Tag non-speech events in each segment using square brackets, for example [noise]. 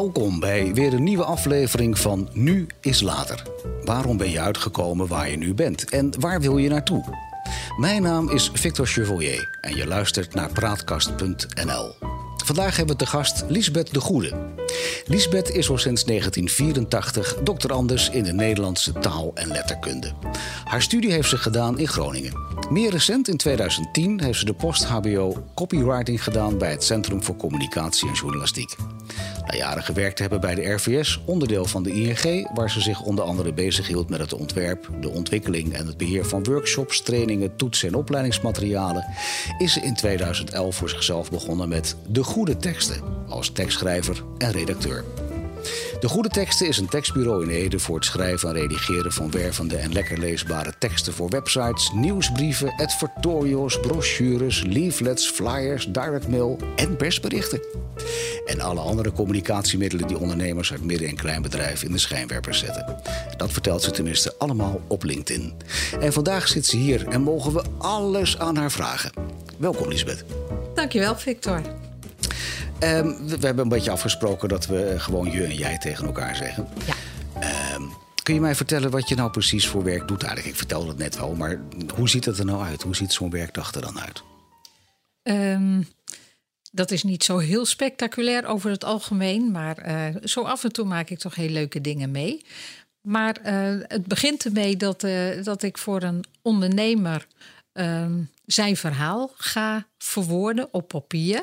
Welkom bij weer een nieuwe aflevering van Nu is Later. Waarom ben je uitgekomen waar je nu bent en waar wil je naartoe? Mijn naam is Victor Chevalier en je luistert naar Praatkast.nl. Vandaag hebben we te gast Lisbeth de Goede. Lisbeth is al sinds 1984 doctor Anders in de Nederlandse taal en letterkunde. Haar studie heeft ze gedaan in Groningen. Meer recent, in 2010, heeft ze de post-HBO copywriting gedaan bij het Centrum voor Communicatie en Journalistiek. Na jaren gewerkt te hebben bij de RVS, onderdeel van de ING, waar ze zich onder andere bezighield met het ontwerp, de ontwikkeling en het beheer van workshops, trainingen, toetsen en opleidingsmaterialen, is ze in 2011 voor zichzelf begonnen met De Goede Teksten als tekstschrijver en redacteur. De Goede Teksten is een tekstbureau in Ede voor het schrijven en redigeren van wervende en lekker leesbare teksten voor websites, nieuwsbrieven, advertorials, brochures, leaflets, flyers, direct mail en persberichten. En alle andere communicatiemiddelen die ondernemers uit midden- en kleinbedrijven in de schijnwerpers zetten. Dat vertelt ze tenminste allemaal op LinkedIn. En vandaag zit ze hier en mogen we alles aan haar vragen. Welkom, Lisbeth. Dankjewel, Victor. Um, we, we, hebben een beetje afgesproken dat we gewoon je en jij tegen elkaar zeggen. Ja. Um, kun je mij vertellen wat je nou precies voor werk doet? Eigenlijk, ik vertelde het net wel, maar hoe ziet het er nou uit? Hoe ziet zo'n werkdag er dan uit? Um, dat is niet zo heel spectaculair over het algemeen, maar uh, zo af en toe maak ik toch heel leuke dingen mee. Maar uh, het begint ermee dat, uh, dat ik voor een ondernemer zijn verhaal ga verwoorden op papier.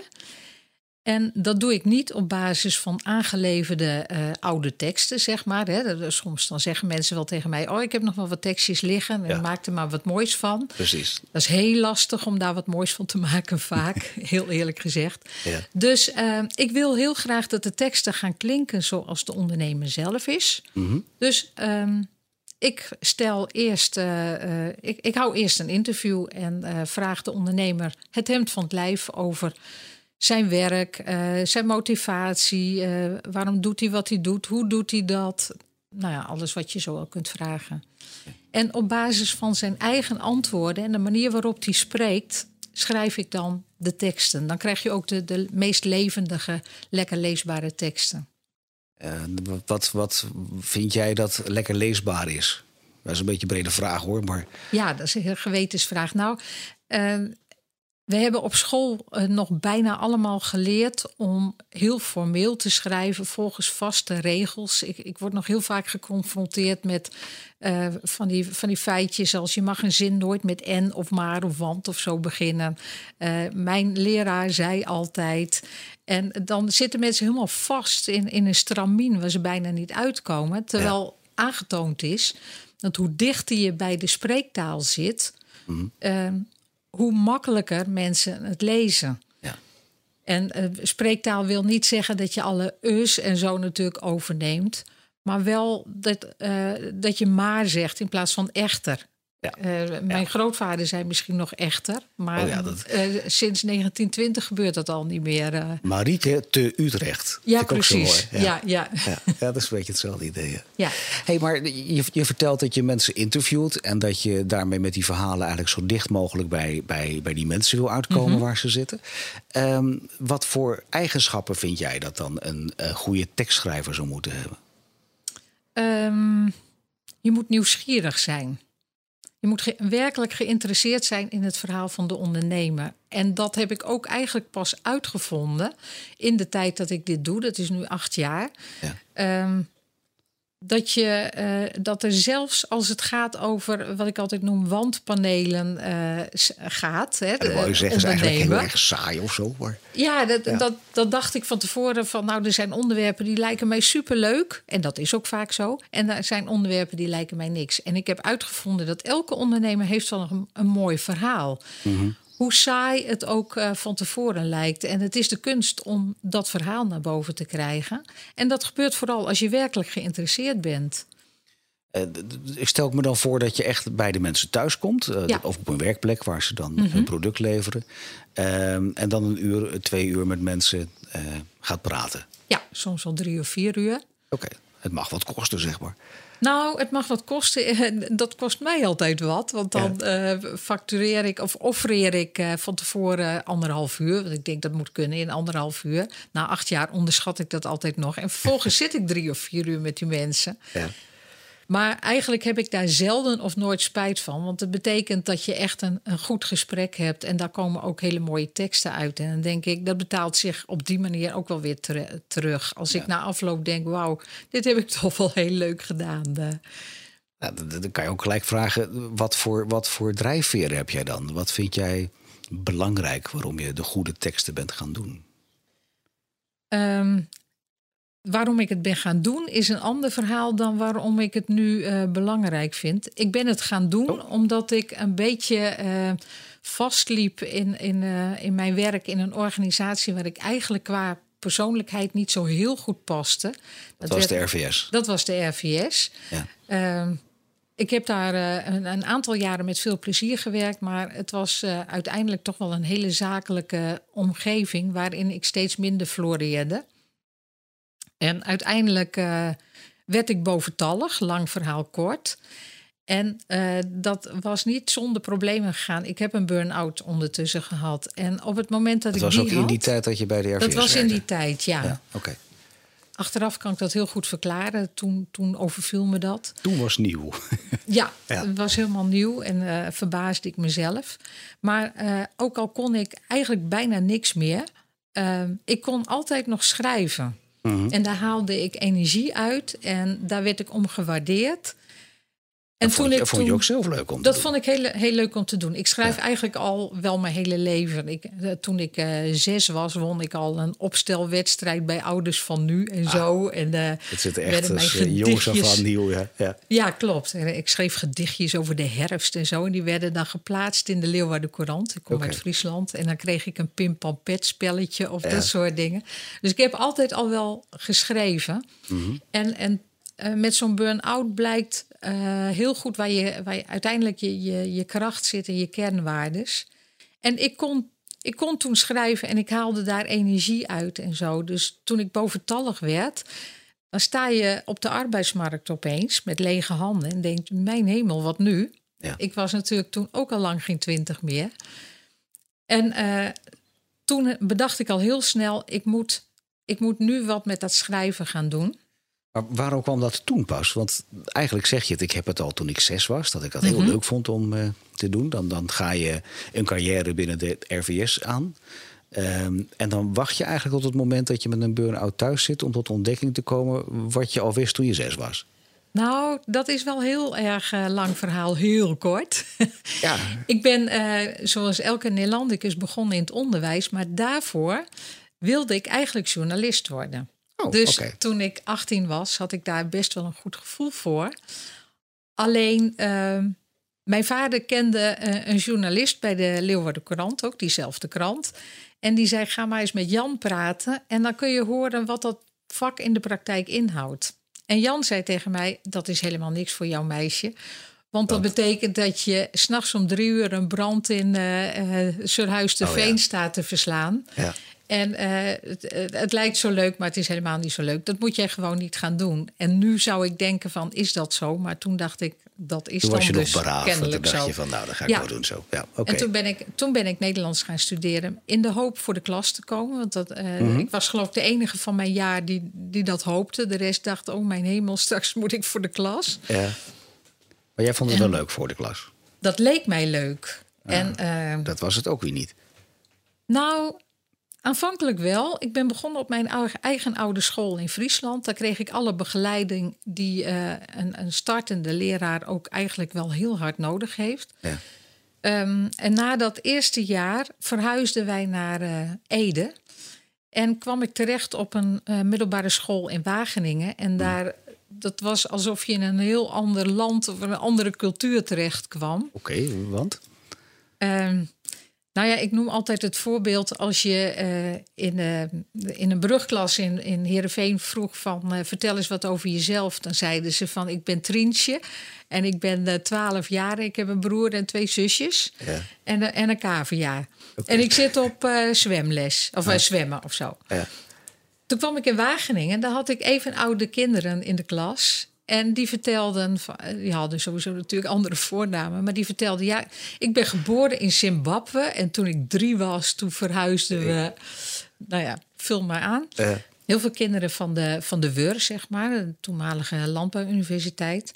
En dat doe ik niet op basis van aangeleverde uh, oude teksten, zeg maar. Hè. Soms dan zeggen mensen wel tegen mij: Oh, ik heb nog wel wat tekstjes liggen. En ja. maak er maar wat moois van. Precies. Dat is heel lastig om daar wat moois van te maken, [laughs] vaak. heel eerlijk gezegd. Ja. Dus uh, ik wil heel graag dat de teksten gaan klinken zoals de ondernemer zelf is. Mm -hmm. Dus. Um, ik stel eerst, uh, uh, ik, ik hou eerst een interview en vraag de ondernemer het hemd van het lijf over zijn werk, uh, zijn motivatie, uh, waarom doet hij wat hij doet, hoe doet hij dat? Nou ja, alles wat je zo al kunt vragen. En op basis van zijn eigen antwoorden en de manier waarop hij spreekt, schrijf ik dan de teksten. Dan krijg je ook de, de meest levendige, lekker leesbare teksten. Uh, wat, wat vind jij dat lekker leesbaar is? Dat is een beetje een brede vraag hoor, maar... Ja, dat is een gewetensvraag. Nou, we hebben op school uh, nog bijna allemaal geleerd om heel formeel te schrijven volgens vaste regels. Ik, ik word nog heel vaak geconfronteerd met uh, van, die, van die feitjes als je mag een zin nooit met en of maar of want of zo beginnen. Uh, mijn leraar zei altijd. En dan zitten mensen helemaal vast in, in een stramien waar ze bijna niet uitkomen. Terwijl ja. aangetoond is dat hoe dichter je bij de spreektaal zit. Mm -hmm hoe makkelijker mensen het lezen. Ja. En uh, spreektaal wil niet zeggen dat je alle us en zo natuurlijk overneemt. Maar wel dat, uh, dat je maar zegt in plaats van echter. Ja. Uh, mijn Ja. grootvader zei misschien nog echter. Maar Oh ja, dat- eh, sinds 1920 gebeurt dat al niet meer. eh. Marieke te Utrecht. ja, Vind ik ook zo precies. mooi. Ja, ja. Ja, dat is een beetje hetzelfde idee. ja. hey, maar je, je vertelt dat je mensen interviewt en dat je daarmee met die verhalen eigenlijk zo dicht mogelijk bij, bij, bij die mensen wil uitkomen Mhm. waar ze zitten. Ehm, wat voor eigenschappen vind jij dat dan een eh, goede tekstschrijver zou moeten hebben? Ehm, je moet nieuwsgierig zijn. Je moet ge- werkelijk geïnteresseerd zijn in het verhaal van de ondernemer. En dat heb ik ook eigenlijk pas uitgevonden in de tijd dat ik dit doe. Dat is nu acht jaar. Ja. Ehm, dat, je, eh, dat er zelfs als het gaat over wat ik altijd noem wandpanelen s- gaat. Hè, wou je zeggen, is eigenlijk heel erg saai of zo. Maar... Ja, dat, Ja. Dat, dat dacht ik van tevoren van nou, er zijn onderwerpen die lijken mij superleuk. En dat is ook vaak zo. En er zijn onderwerpen die lijken mij niks. En ik heb uitgevonden dat elke ondernemer heeft wel een, een mooi verhaal. Hoe saai het ook eh, van tevoren lijkt. En het is de kunst om dat verhaal naar boven te krijgen. En dat gebeurt vooral als je werkelijk geïnteresseerd bent. D- ik stel me dan voor dat je echt bij de mensen thuis komt. eh, Ja. Of op een werkplek waar ze dan Mhm. een product leveren. Ehm, en dan een uur, twee uur met mensen gaat praten. Ja, soms al drie of vier uur. Oké. Het mag wat kosten, zeg maar. Nou, het mag wat kosten. Dat kost mij altijd wat. Want dan ja. factureer ik of offereer ik van tevoren anderhalf uur. Want ik denk dat moet kunnen in anderhalf uur. Na acht jaar onderschat ik dat altijd nog. En vervolgens zit ik drie of vier uur met die mensen. Ja. Maar eigenlijk heb ik daar zelden of nooit spijt van. Want het betekent dat je echt een, een goed gesprek hebt. En daar komen ook hele mooie teksten uit. En dan denk ik, dat betaalt zich op die manier ook wel weer terug. Als ik na afloop denk, wauw, dit heb ik [laughs] toch wel heel leuk gedaan. Nou, dan kan je ook gelijk vragen, wat voor, wat voor drijfveren heb jij dan? Wat vind jij belangrijk waarom je de goede teksten bent gaan doen? Um, Waarom ik het ben gaan doen is een ander verhaal dan waarom ik het nu uh, belangrijk vind. Ik ben het gaan doen oh. omdat ik een beetje uh, vastliep in, in, uh, in mijn werk in een organisatie waar ik eigenlijk qua persoonlijkheid niet zo heel goed paste. Dat, was de RVS. Dat was de RVS. Ja. Ehm, ik heb daar een, een, aantal jaren met veel plezier gewerkt, maar het was uiteindelijk toch wel een hele zakelijke omgeving waarin ik steeds minder floreerde. En uiteindelijk uh, werd ik boventallig, lang verhaal kort. En uh, dat was niet zonder problemen gegaan. Ik heb een burn-out ondertussen gehad. En op het moment dat, dat ik was ook in die tijd dat je bij de RVS Dat was in die tijd, ja. ja Oké. Achteraf kan ik dat heel goed verklaren. Toen, toen overviel me dat. Toen was nieuw. [laughs] ja, het was helemaal nieuw en uh, verbaasde ik mezelf. Maar uh, ook al kon ik eigenlijk bijna niks meer... Uh, ik kon altijd nog schrijven. Mhm. En daar haalde ik energie uit en daar werd ik om gewaardeerd. En dat toen vond, ik, vond je ook zelf leuk om te dat doen? vond ik heel, heel leuk om te doen. Ik schrijf eigenlijk al wel mijn hele leven. Ik, eh, toen ik uh, zes was, won ik al een opstelwedstrijd bij Ouders van Nu en ah, zo. En, uh, het zit echt als jongens van nieuw. Ja. ja. Ja. klopt. Ik schreef gedichtjes over de herfst en zo. En die werden dan geplaatst in de Leeuwarden Courant. Ik kom okay. uit Friesland. En dan kreeg ik een pim-pam-pet spelletje of ja. dat soort dingen. Dus ik heb altijd al wel geschreven. Mm -hmm. En, en uh, met zo'n burn-out blijkt uh, heel goed waar je, waar je uiteindelijk je, je, je kracht zit en je kernwaardes. En ik kon, ik kon toen schrijven en ik haalde daar energie uit en zo. Dus toen ik boventallig werd, dan sta je op de arbeidsmarkt opeens met lege handen en denkt: Mijn hemel, wat nu? Ja. Ik was natuurlijk toen ook al lang geen twintig meer. En uh, toen bedacht ik al heel snel: ik moet, ik moet nu wat met dat schrijven gaan doen. Maar waarom kwam dat toen pas? Want eigenlijk zeg je het, ik heb het al toen ik zes was, dat ik dat heel mm -hmm. leuk vond om uh, te doen. Dan, dan ga je een carrière binnen de RVS aan. Um, en dan wacht je eigenlijk tot het moment dat je met een burn-out thuis zit om tot ontdekking te komen wat je al wist toen je zes was. Nou, dat is wel heel erg uh, lang verhaal, heel kort. [laughs] Ja. ik ben, uh, zoals elke Nederlandicus, begonnen in het onderwijs, maar daarvoor wilde ik eigenlijk journalist worden. Oh, dus okay. toen ik 18 was, had ik daar best wel een goed gevoel voor. Alleen, uh, mijn vader kende uh, een journalist bij de Leeuwarden Courant, ook diezelfde krant. En die zei: Ga maar eens met Jan praten. En dan kun je horen wat dat vak in de praktijk inhoudt. En Jan zei tegen mij: Dat is helemaal niks voor jouw meisje. Want dat betekent dat je s'nachts om drie uur een brand in uh, uh, Surhuis de oh, Veen ja. staat te verslaan. Ja. En uh, het, het, lijkt zo leuk, maar het is helemaal niet zo leuk. Dat moet jij gewoon niet gaan doen. En nu zou ik denken van, is dat zo? Maar toen dacht ik, dat is toen dan was je dus nog kennelijk toen dacht zo. je van, nou, dat ga ik Ja. wel doen zo. Ja, oké. En toen ben, ik, toen ben ik Nederlands gaan studeren in de hoop voor de klas te komen. Want dat, eh, Mhm. ik was geloof ik de enige van mijn jaar die, die dat hoopte. De rest dacht, oh mijn hemel, [laughs] straks moet ik voor de klas. Ja. Maar jij vond het wel leuk voor de klas. Dat leek mij leuk. En, eh, Dat was het ook weer niet. Nou, aanvankelijk wel. Ik ben begonnen op mijn eigen oude school in Friesland. Daar kreeg ik alle begeleiding die eh, een, een startende leraar ook eigenlijk wel heel hard nodig heeft. Ja. Ehm, en na dat eerste jaar verhuisden wij naar eh, Ede. En kwam ik terecht op een eh, middelbare school in Wageningen. En daar, dat was alsof je in een heel ander land of een andere cultuur terecht kwam. Oké, want? Ehm, nou ja, ik noem altijd het voorbeeld als je eh, in, eh, in een brugklas in, in Heerenveen vroeg van... eh, vertel eens wat over jezelf. Dan zeiden ze van ik ben Trientje en ik ben twaalf jaar. Ik heb een broer en twee zusjes Ja. en, een- en een kaverjaar. En ik zit op zwemles, of zwemmen of zo. Ja. toen kwam ik in Wageningen. Daar had ik even oude kinderen in de klas. En die vertelden, van- die hadden sowieso natuurlijk andere voornamen, maar die vertelden, ja, ik ben geboren in Zimbabwe en toen ik drie was, toen verhuisden we, nou ja, vul maar aan. Eh, Heel veel kinderen van de, van de WUR, zeg maar, de toenmalige landbouwuniversiteit.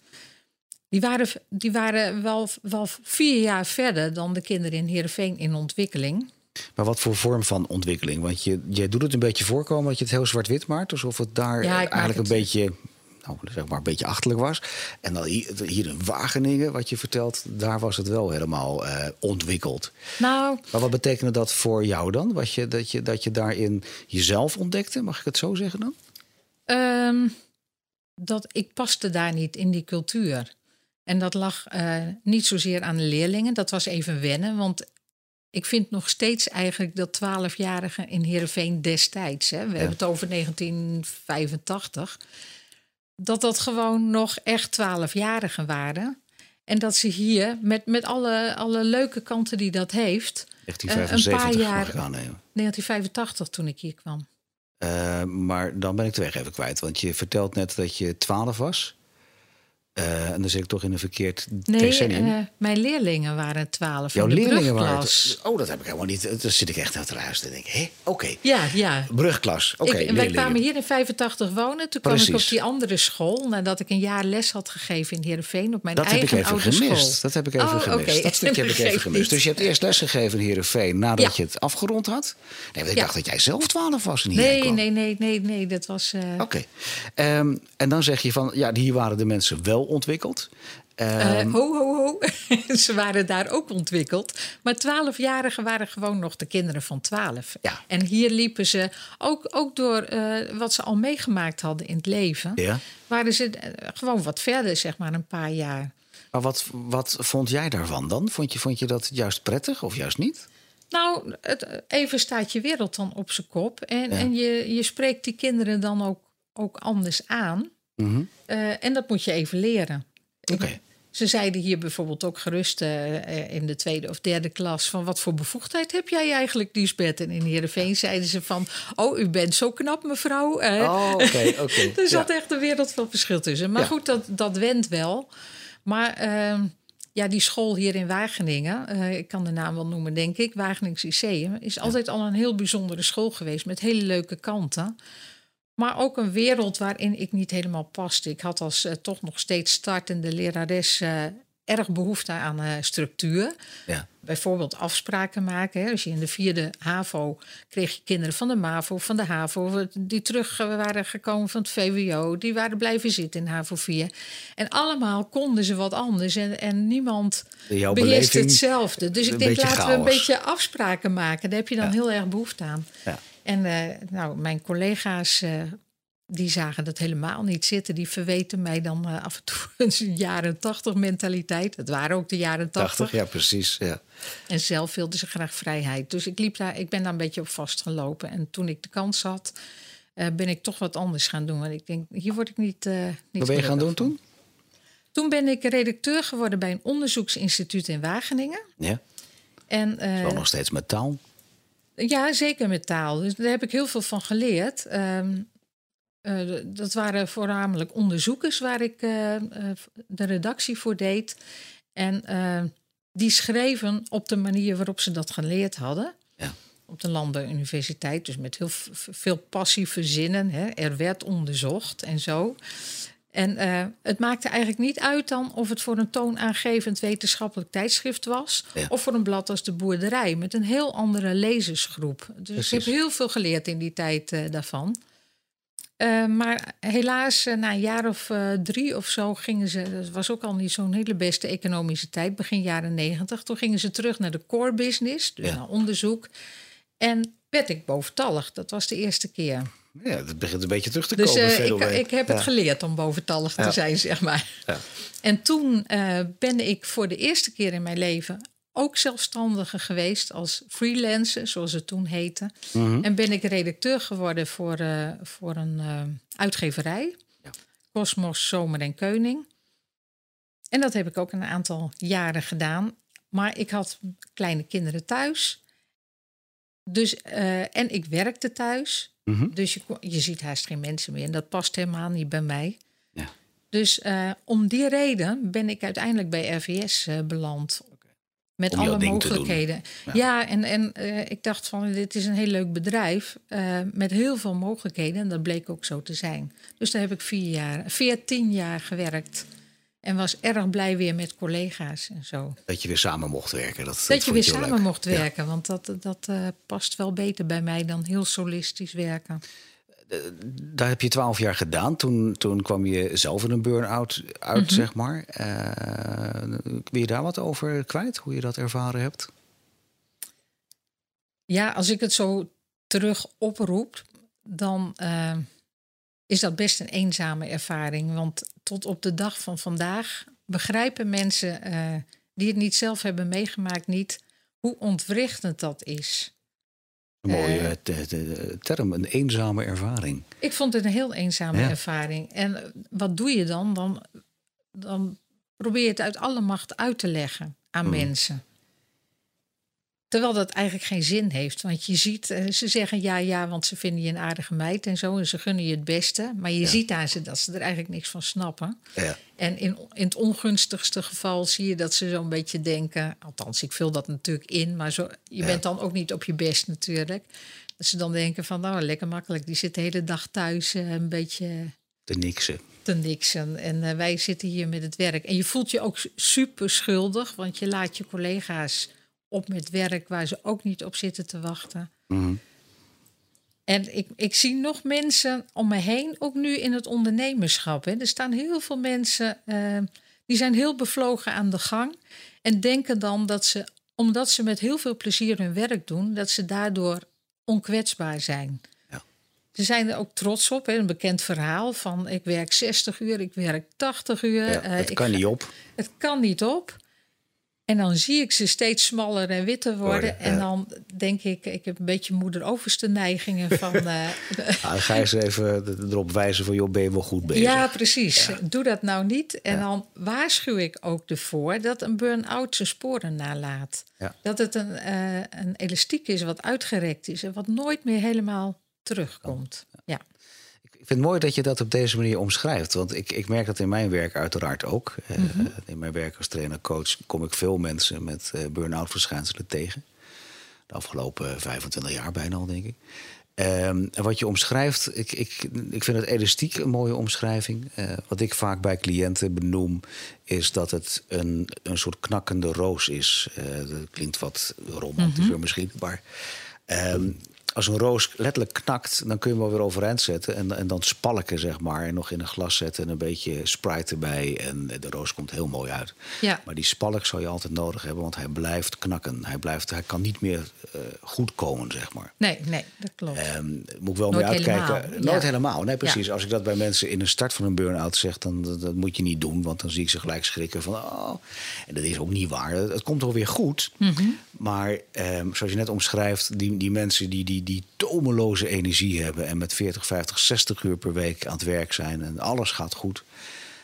Die waren, die waren wel, wel vier jaar verder dan de kinderen in Heerenveen in ontwikkeling. maar wat voor vorm van ontwikkeling? Want je, jij doet het een beetje voorkomen dat je het heel zwart-wit maakt. Alsof het daar Ja, eh, eigenlijk het- een beetje, nou, zeg maar een beetje achterlijk was. En dan hier, in Wageningen, wat je vertelt, daar was het wel helemaal eh, ontwikkeld. Nou, Maar wat betekende dat voor jou dan? Was je, dat, je, dat je daarin jezelf ontdekte? Mag ik het zo zeggen dan? Ehm, dat ik paste daar niet in die cultuur. En dat lag eh, niet zozeer aan de leerlingen. Dat was even wennen. Want ik vind nog steeds eigenlijk dat 12-jarigen in Heerenveen destijds... Hè, we hebben het over 1985... dat dat gewoon nog echt 12-jarigen waren. En dat ze hier, met, met alle, alle leuke kanten die dat heeft... eh, een 1975 paar mag jaar, ik aannemen. 1985 toen ik hier kwam. Eh, maar dan ben ik de weg even kwijt. Want je vertelt net dat je 12 was. Eh, en dan zit ik toch in een verkeerd Nee, decennium. eh, mijn leerlingen waren twaalf. Jouw in de leerlingen waren. het- Oh, dat heb ik helemaal niet. Dan zit ik echt te luisteren. en denk ik, hé, oké. Ja, ja. Brugklas. Oké, wij kwamen hier in 85 wonen. Toen kwam ik op die andere school. Nadat ik een jaar les had gegeven in Heerenveen. Op mijn Dat heb ik even gemist. school. Dat heb ik even Oh, gemist. Dat stukje heb ik even gemist. niet. Dus je hebt eerst les gegeven in Heerenveen nadat Ja. je het afgerond had? Nee, want ik Ja. dacht dat jij zelf 12 was en Nee, kwam. nee, nee, nee, nee. Dat was... eh, Oké. Ehm, en dan zeg je van, ja, hier waren de mensen wel ontwikkeld. Ehm, ho, ho, ho. [laughs] Ze waren daar ook ontwikkeld. Maar twaalfjarigen waren gewoon nog de kinderen van twaalf. Ja. En hier liepen ze, ook, ook door eh, wat ze al meegemaakt hadden in het leven... Ja. waren ze eh, gewoon wat verder, zeg maar, een paar jaar. Maar wat, wat vond jij daarvan dan? Vond je, vond je dat juist prettig of juist niet? Nou, het, even staat je wereld dan op zijn kop. En, Ja. en je, je spreekt die kinderen dan ook, ook anders aan. Eh, en dat moet je even leren. Oké. Ze zeiden hier bijvoorbeeld ook gerust eh, eh, in de tweede of derde klas... van wat voor bevoegdheid heb jij eigenlijk, Liesbeth? En in Heerenveen zeiden ze van... oh, u bent zo knap, mevrouw. Oh, oké, oké. [laughs] er zat Ja. echt een wereld van verschil tussen. Maar Ja. goed, dat, dat wendt wel. Maar ehm, ja, die school hier in Wageningen, ik kan de naam wel noemen, denk ik, Wagenings Lyceum, is altijd al een heel bijzondere school geweest met hele leuke kanten. Maar ook een wereld waarin ik niet helemaal paste. Ik had als eh, toch nog steeds startende lerares eh, erg behoefte aan eh, structuur. Ja. Bijvoorbeeld afspraken maken. Hè. Als je in de vierde HAVO kreeg je kinderen van de MAVO, van de HAVO... die terug waren gekomen van het VWO. Die waren blijven zitten in HAVO 4. En allemaal konden ze wat anders. En, en niemand beheerst hetzelfde. Dus ik denk, laten we een beetje afspraken maken. Daar heb je dan Ja. heel erg behoefte aan. Ja. En eh, nou, mijn collega's... eh, die zagen dat helemaal niet zitten. Die verweten mij dan eh, af en toe [laughs] een jaren tachtig mentaliteit. Het waren ook de jaren 80, tachtig. ja, precies. Ja. En zelf wilden ze graag vrijheid. Dus ik, liep daar, ik ben daar een beetje op vastgelopen. En toen ik de kans had, ben ik toch wat anders gaan doen. Want ik denk, hier word ik niet. niet Wat ben je gaan doen toen? Toen ben ik redacteur geworden bij een onderzoeksinstituut in Wageningen. Ja, En, wel nog steeds met taal. Ja, zeker met taal. Dus daar heb ik heel veel van geleerd. Ehm, eh, dat waren voornamelijk onderzoekers waar ik eh, eh, de redactie voor deed. En eh, die schreven op de manier waarop ze dat geleerd hadden. Ja. Op de Landbouwuniversiteit, dus met heel veel passieve zinnen. Hè. Er werd onderzocht en zo. En eh, het maakte eigenlijk niet uit dan of het voor een toonaangevend wetenschappelijk tijdschrift was. Ja. Of voor een blad als de Boerderij, met een heel andere lezersgroep. Dus ik heb heel veel geleerd in die tijd eh, daarvan. Eh, maar helaas, na een jaar of drie of zo gingen ze. Dat was ook al niet zo'n hele beste economische tijd, begin jaren negentig. Toen gingen ze terug naar de core business, dus Ja. naar onderzoek. En werd ik boventallig. Dat was de eerste keer. Ja, dat begint een beetje terug te Dus komen. eh, ik, ik heb het geleerd om boventallig te zijn, zeg maar. Ja. En toen eh, ben ik voor de eerste keer in mijn leven ook zelfstandige geweest als freelancer, zoals het toen heette. Mhm. En ben ik redacteur geworden voor, eh, voor een uitgeverij. Ja. Cosmos, Zomer en Keuning. En dat heb ik ook een aantal jaren gedaan. Maar ik had kleine kinderen thuis. Dus, en ik werkte thuis. Mhm. Dus je, je ziet haast geen mensen meer. En dat past helemaal niet bij mij. Ja. Dus eh, om die reden ben ik uiteindelijk bij RVS eh, beland. Met Om alle mogelijkheden. Ja. Ja, en, en eh, ik dacht van dit is een heel leuk bedrijf met heel veel mogelijkheden. En dat bleek ook zo te zijn. Dus daar heb ik vier jaar, veertien jaar gewerkt. En was erg blij weer met collega's en zo. Dat je weer samen mocht werken. Dat, Dat, je weer samen leuk. mocht Ja. werken. Want dat, dat eh, past wel beter bij mij dan heel solistisch werken. Daar heb je twaalf jaar gedaan. Toen, toen kwam je zelf in een burn-out uit, Mhm. zeg maar. Eh, wil je daar wat over kwijt? Hoe je dat ervaren hebt? Ja, als ik het zo terug oproep, dan eh, is dat best een eenzame ervaring. Want tot op de dag van vandaag begrijpen mensen eh, die het niet zelf hebben meegemaakt niet hoe ontwrichtend dat is. Een mooie Eh. te- term, een eenzame ervaring. Ik vond het een heel eenzame Ja. ervaring. En eh, wat doe je dan? dan? Dan probeer je het uit alle macht uit te leggen aan Mhm. mensen. Terwijl dat eigenlijk geen zin heeft. Want je ziet, eh, ze zeggen ja, ja, want ze vinden je een aardige meid en zo. En ze gunnen je het beste. Maar je Ja. ziet aan ze dat ze er eigenlijk niks van snappen. Ja. En in, in het ongunstigste geval zie je dat ze zo'n beetje denken. Althans, ik vul dat natuurlijk in. Maar zo, je Ja. bent dan ook niet op je best natuurlijk. Dat ze dan denken van, nou, lekker makkelijk. Die zit de hele dag thuis eh, een beetje De niksen. te niksen. En eh, wij zitten hier met het werk. En je voelt je ook super schuldig. Want je laat je collega's op met werk waar ze ook niet op zitten te wachten. Mhm. En ik, ik zie nog mensen om me heen, ook nu in het ondernemerschap. Hè. Er staan heel veel mensen eh, die zijn heel bevlogen aan de gang. En denken dan dat ze, omdat ze met heel veel plezier hun werk doen, dat ze daardoor onkwetsbaar zijn. Ja. Ze zijn er ook trots op. Hè. Een bekend verhaal van ik werk 60 uur, ik werk 80 uur. Ja, eh, het kan niet op. het kan niet op. En dan zie ik ze steeds smaller en witter worden. Worden, en ja. dan denk ik, ik heb een beetje moeder-overste neigingen van... [laughs] eh, Nou, ga je eens even erop wijzen van, joh, ben je wel goed bezig? ja, precies. Doe dat nou niet. En Ja. dan waarschuw ik ook ervoor dat een burn-out zijn sporen nalaat. Dat het een, eh, een elastiek is wat uitgerekt is... en wat nooit meer helemaal terugkomt. Ja. Ik vind het mooi dat je dat op deze manier omschrijft. Want ik, ik merk dat in mijn werk uiteraard ook. Eh, Mhm. In mijn werk als trainer-coach kom ik veel mensen met eh burn-out verschijnselen tegen. De afgelopen 25 jaar bijna al, denk ik. Ehm, en wat je omschrijft, ik, ik, ik vind het elastiek een mooie omschrijving. Eh, wat ik vaak bij cliënten benoem, is dat het een, een soort knakkende roos is. Dat klinkt wat romantischer misschien, maar ehm, als een roos letterlijk knakt, dan kun je hem wel weer overeind zetten en, en dan spalken, zeg maar. En nog in een glas zetten en een beetje Sprite erbij. En de roos komt heel mooi uit. Ja. Maar die spalk zou je altijd nodig hebben, want hij blijft knakken. Hij, blijft, hij kan niet meer eh, goed komen, zeg maar. Nee, nee, dat klopt. Ehm, moet ik wel Nooit mee uitkijken. helemaal, Nooit ja. helemaal. Nee, precies. Als ik dat bij mensen in de start van een burn-out zeg, dan dat, dat moet je niet doen. Want dan zie ik ze gelijk schrikken van. Oh. En dat is ook niet waar. Het, het komt wel weer goed. Mhm. Maar ehm, zoals je net omschrijft, die, die mensen die, die, die tomeloze energie hebben. en met 40, 50, 60 uur per week aan het werk zijn. en alles gaat goed.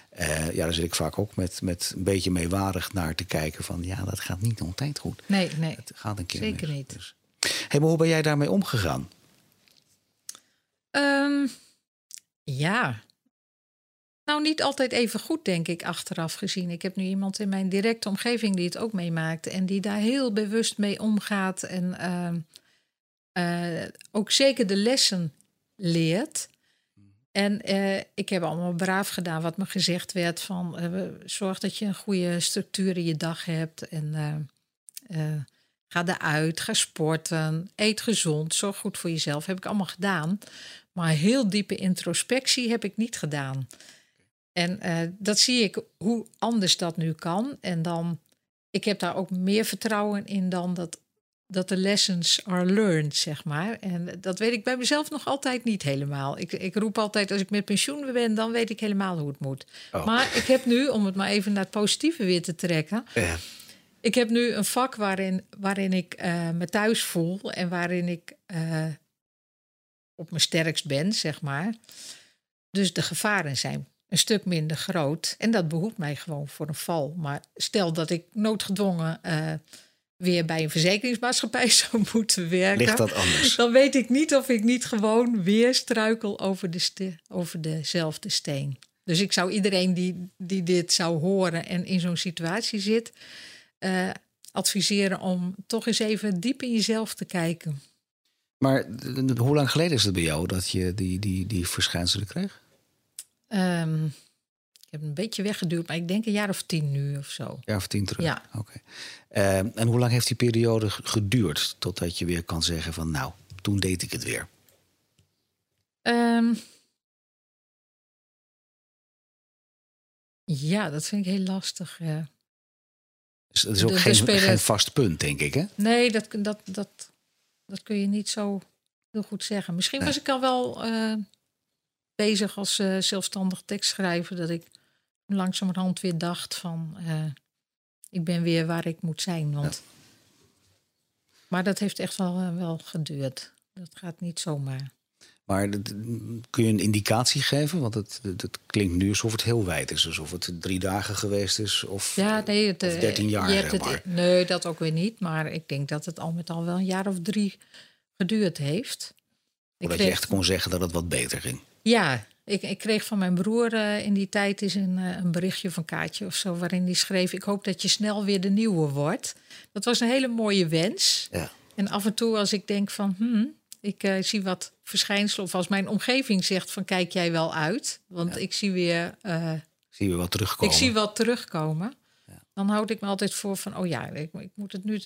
eh, ja, daar zit ik vaak ook met, met een beetje meewarig naar te kijken. van ja, dat gaat niet altijd goed. Nee, nee. Het gaat een keer Zeker niet. Dus. Hey, maar hoe ben jij daarmee omgegaan? Ehm, ja. Nou, niet altijd even goed, denk ik, achteraf gezien. Ik heb nu iemand in mijn directe omgeving die het ook meemaakt en die daar heel bewust mee omgaat en ehm, eh, ook zeker de lessen leert. En eh, ik heb allemaal braaf gedaan wat me gezegd werd van eh, zorg dat je een goede structuur in je dag hebt en ga eruit, ga sporten, eet gezond, zorg goed voor jezelf. Heb ik allemaal gedaan. Maar heel diepe introspectie heb ik niet gedaan. En dat zie ik hoe anders dat nu kan. En dan, ik heb daar ook meer vertrouwen in dan dat, dat de lessons are learned, zeg maar. En dat weet ik bij mezelf nog altijd niet helemaal. Ik, ik roep altijd, als ik met pensioen ben, dan weet ik helemaal hoe het moet. Oh. Maar ik heb nu, om het maar even naar het positieve weer te trekken... Ja. Ik heb nu een vak waarin, waarin ik eh, me thuis voel en waarin ik eh, op mijn sterkst ben, zeg maar. Dus de gevaren zijn een stuk minder groot. En dat behoedt mij gewoon voor een val. Maar stel dat ik noodgedwongen eh, weer bij een verzekeringsmaatschappij [laughs] zou moeten werken. Ligt dat anders? Dan weet ik niet of ik niet gewoon weer struikel over, de ste- over dezelfde steen. Dus ik zou iedereen die, die dit zou horen en in zo'n situatie zit, eh, adviseren om toch eens even diep in jezelf te kijken. Maar hoe lang geleden is het bij jou dat je die, die, die verschijnselen kreeg? Ehm, ik heb een beetje weggeduwd, maar ik denk een jaar of tien nu of zo. Ja, of tien terug. Ja. Oké. Eh, en hoe lang heeft die periode geduurd totdat je weer kan zeggen van nou, toen deed ik het weer? Ehm, ja, dat vind ik heel lastig. ja. Dus het is ook De- geen, geen vast punt, denk ik, hè? Nee, dat, dat, dat, dat kun je niet zo heel goed zeggen. Misschien Nee. was ik al wel eh, bezig als eh, zelfstandig tekstschrijver. Dat ik langzamerhand weer dacht van... eh, ik ben weer waar ik moet zijn. Want... Maar dat heeft echt wel, eh, wel geduurd. Dat gaat niet zomaar. Maar kun je een indicatie geven? Want het, het, klinkt nu alsof het heel wijd is. Alsof het drie dagen geweest is. Of, Ja, nee, het, of eh, 13 jaar, je hebt zeg het, maar. Nee, dat ook weer niet. Maar ik denk dat het al met al wel een jaar of drie geduurd heeft. Ik Voordat je kreeg- echt kon zeggen dat het wat beter ging. Ja, ik, ik kreeg van mijn broer eh, in die tijd eens een, eh, een berichtje of een kaartje of zo... waarin hij schreef, ik hoop dat je snel weer de nieuwe wordt. Dat was een hele mooie wens. Ja. En af en toe als ik denk van, hmm, ik eh, zie wat verschijnselen... of als mijn omgeving zegt van, kijk jij wel uit? Want ik zie weer... Zie je wel terugkomen? ik zie wel terugkomen. Dan houd ik me altijd voor van, oh ja, ik, ik moet het nu.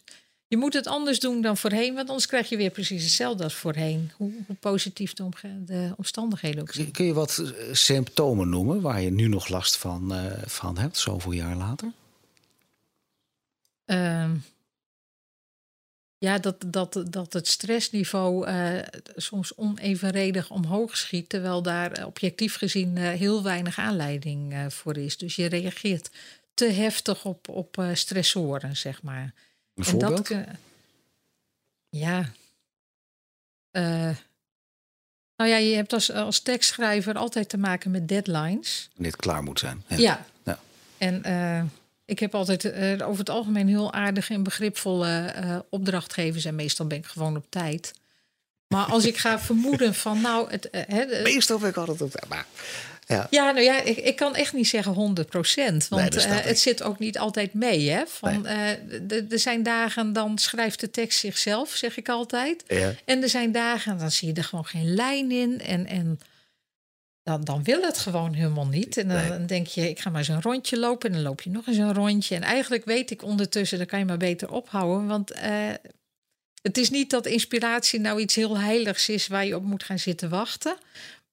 Je moet het anders doen dan voorheen, want anders krijg je weer precies hetzelfde als voorheen. Hoe, hoe positief de, de omstandigheden ook zijn. Kun- je wat eh, symptomen noemen waar je nu nog last van, eh, van hebt, zoveel jaar later? Ehm, ja, dat, dat, dat het stressniveau eh, soms onevenredig omhoog schiet, terwijl daar objectief gezien heel weinig aanleiding voor is. Dus je reageert te heftig op, op stressoren, zeg maar. Een En voorbeeld? dat kun- ja. Eh, nou ja, je hebt als, als tekstschrijver altijd te maken met deadlines. Het klaar moet zijn. Ja. Ja. En eh, ik heb altijd eh, over het algemeen heel aardige en begripvolle eh, opdrachtgevers. En meestal ben ik gewoon op tijd. Maar als ik ga vermoeden van nou, het, eh, de- Meestal ben ik altijd op maar, ja. ja, nou ja, ik, ik kan echt niet zeggen 100 procent. Want eh, het zit ook niet altijd mee. Hè? Van, eh, er zijn dagen, dan schrijft de tekst zichzelf, zeg ik altijd. Ja. En er zijn dagen, dan zie je er gewoon geen lijn in. En, en dan, dan wil het gewoon helemaal niet. En dan, Nee. dan denk je, ik ga maar eens een rondje lopen. En dan loop je nog eens een rondje. En eigenlijk weet ik ondertussen, dan kan je maar beter ophouden. Want eh, het is niet dat inspiratie nou iets heel heiligs is... waar je op moet gaan zitten wachten.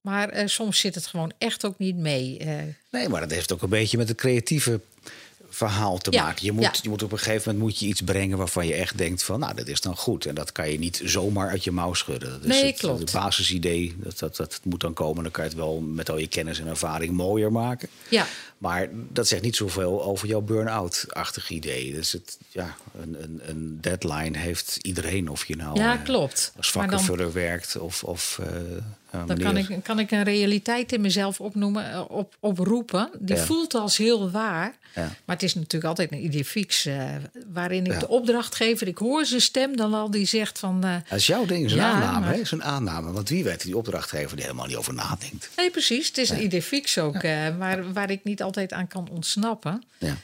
Maar eh, soms zit het gewoon echt ook niet mee. Eh, Nee, maar dat heeft ook een beetje met het creatieve verhaal te Ja, maken. Je moet, ja. je moet op een gegeven moment moet je iets brengen waarvan je echt denkt van, nou, dat is dan goed. En dat kan je niet zomaar uit je mouw schudden. Dat is Nee, het, klopt. Het basisidee, dat, dat, dat moet dan komen. Dan kan je het wel met al je kennis en ervaring mooier maken. ja, Maar dat zegt niet zoveel over jouw burn-out-achtig idee. Dus het, ja, een, een, een deadline heeft iedereen, of je nou ja eh, klopt. als dan, vakkenvuller werkt of... of eh, eh, dan meneer- kan ik, kan ik een realiteit in mezelf opnoemen, eh, op, oproepen. Die Ja. voelt als heel waar. Ja. Maar het is natuurlijk altijd een idee fix. eh, waarin ik Ja. de opdrachtgever, ik hoor zijn stem dan al, die zegt van... eh, Dat is jouw ding, Ja, aanname. maar- een aanname. Want wie weet die opdrachtgever die helemaal niet over nadenkt. nee, precies, het is een idee fix ook, eh, waar, waar ik niet altijd aan kan ontsnappen. Ja.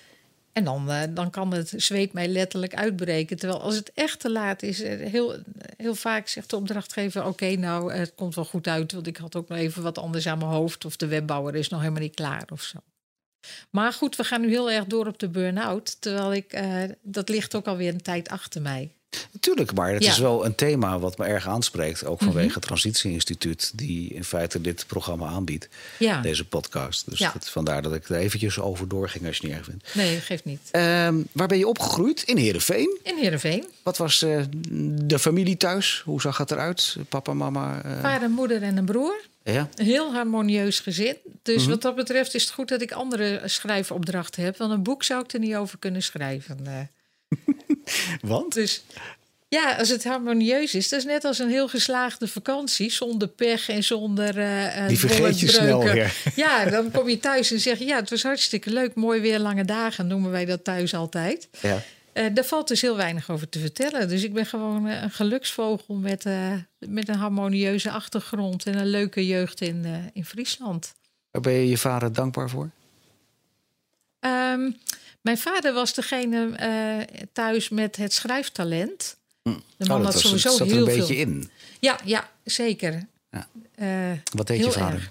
En dan, eh, dan kan het zweet mij letterlijk uitbreken. Terwijl als het echt te laat is, eh, heel, heel vaak zegt de opdrachtgever: Oké, nou, het komt wel goed uit, want ik had ook nog even wat anders aan mijn hoofd. Of de webbouwer is nog helemaal niet klaar of zo. Maar goed, we gaan nu heel erg door op de burn-out. Terwijl ik, eh, dat ligt ook alweer een tijd achter mij. Natuurlijk, maar het Ja. Mhm. is wel een thema wat me erg aanspreekt. Ook vanwege het Transitieinstituut, die in feite dit programma aanbiedt. Ja, Deze podcast. Dus Ja. dat, vandaar dat ik er eventjes over doorging als je het niet erg vindt. nee, geeft niet. Ehm, waar ben je opgegroeid? In Heerenveen. In Heerenveen, Wat was eh, de familie thuis? Hoe zag het eruit? Papa, mama? eh, vader, moeder en een broer. ja? Een heel harmonieus gezin. Dus Mhm. wat dat betreft is het goed dat ik andere schrijfopdrachten heb. Want een boek zou ik er niet over kunnen schrijven. [laughs] Want? Dus ja, als het harmonieus is, dat is net als een heel geslaagde vakantie. Zonder pech en zonder. eh, eh, Die vergeet je snel weer. [laughs] Ja, dan kom je thuis en zeg je: Ja, het was hartstikke leuk. Mooi weer, lange dagen noemen wij dat thuis altijd. Ja. Uh, daar valt dus heel weinig over te vertellen. Dus ik ben gewoon een geluksvogel met, met een harmonieuze achtergrond en een leuke jeugd in, in Friesland. Waar ben je je vader dankbaar voor? Ehm, mijn vader was degene thuis met het schrijftalent. Hm. De man oh, had sowieso zat er een beetje in. Ja, ja zeker. Ja. Wat deed je vader?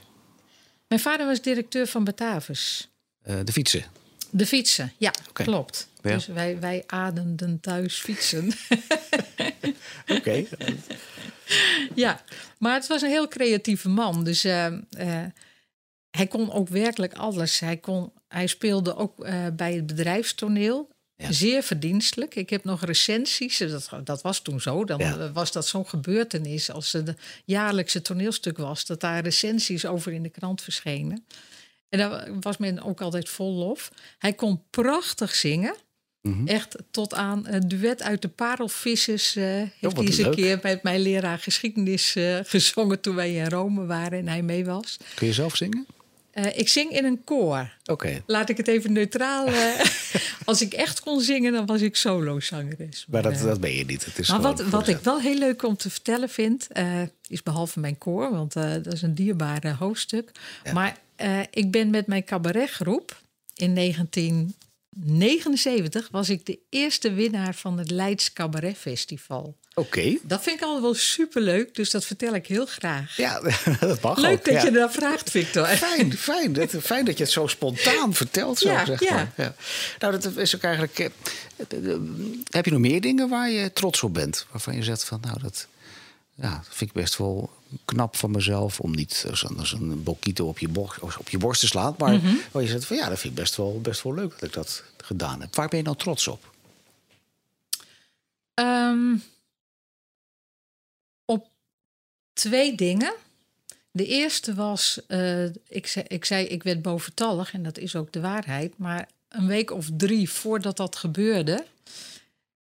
Mijn vader was directeur van Batavus. de fietsen? De fietsen, ja, klopt. Dus wij, wij ademden thuis fietsen. [laughs] Oké. ja, maar het was een heel creatieve man. Dus hij kon ook werkelijk alles. Hij, kon, hij speelde ook uh, bij het bedrijfstoneel. Ja. Zeer verdienstelijk. Ik heb nog recensies. Dat, dat was toen zo. Dan ja. was dat zo'n gebeurtenis. Als het jaarlijkse toneelstuk was, dat daar recensies over in de krant verschenen. En daar was men ook altijd vol lof. Hij kon prachtig zingen. Mhm. Echt tot aan een duet uit de Parelvissers uh, heeft oh, hij eens een keer met mijn leraar geschiedenis uh, gezongen toen wij in Rome waren en hij mee was. Kun je zelf zingen? Uh, ik zing in een koor. Oké. Laat ik het even neutraal. [laughs] als ik echt kon zingen, dan was ik solozangeres. Maar, maar dat, dat ben je niet. Het is maar wat, wat ik wel heel leuk om te vertellen vind, is behalve mijn koor, want dat is een dierbare hoofdstuk. Maar ik ben met mijn cabaretgroep in 1979 was ik de eerste winnaar van het Leids Cabaret Festival. Oké. Dat vind ik al wel superleuk, dus dat vertel ik heel graag. Ja, [laughs] dat mag Leuk ook, dat je dat vraagt, Victor. Fijn, fijn, dat, fijn dat je het zo spontaan vertelt, zo ja, zeg maar. Ja. Nou, dat is ook eigenlijk... Eh, heb je nog meer dingen waar je trots op bent? Waarvan je zegt van, nou, dat, ja, dat vind ik best wel knap van mezelf. Om niet als een, een bokito op je, borst, op je borst te slaan. Maar mm waar je zegt van ja, dat vind ik best wel, best wel leuk dat ik dat gedaan heb. Waar ben je dan trots op? Um, op twee dingen. De eerste was, uh, ik, zei, ik zei, ik werd boventallig en dat is ook de waarheid. Maar een week of drie voordat dat gebeurde,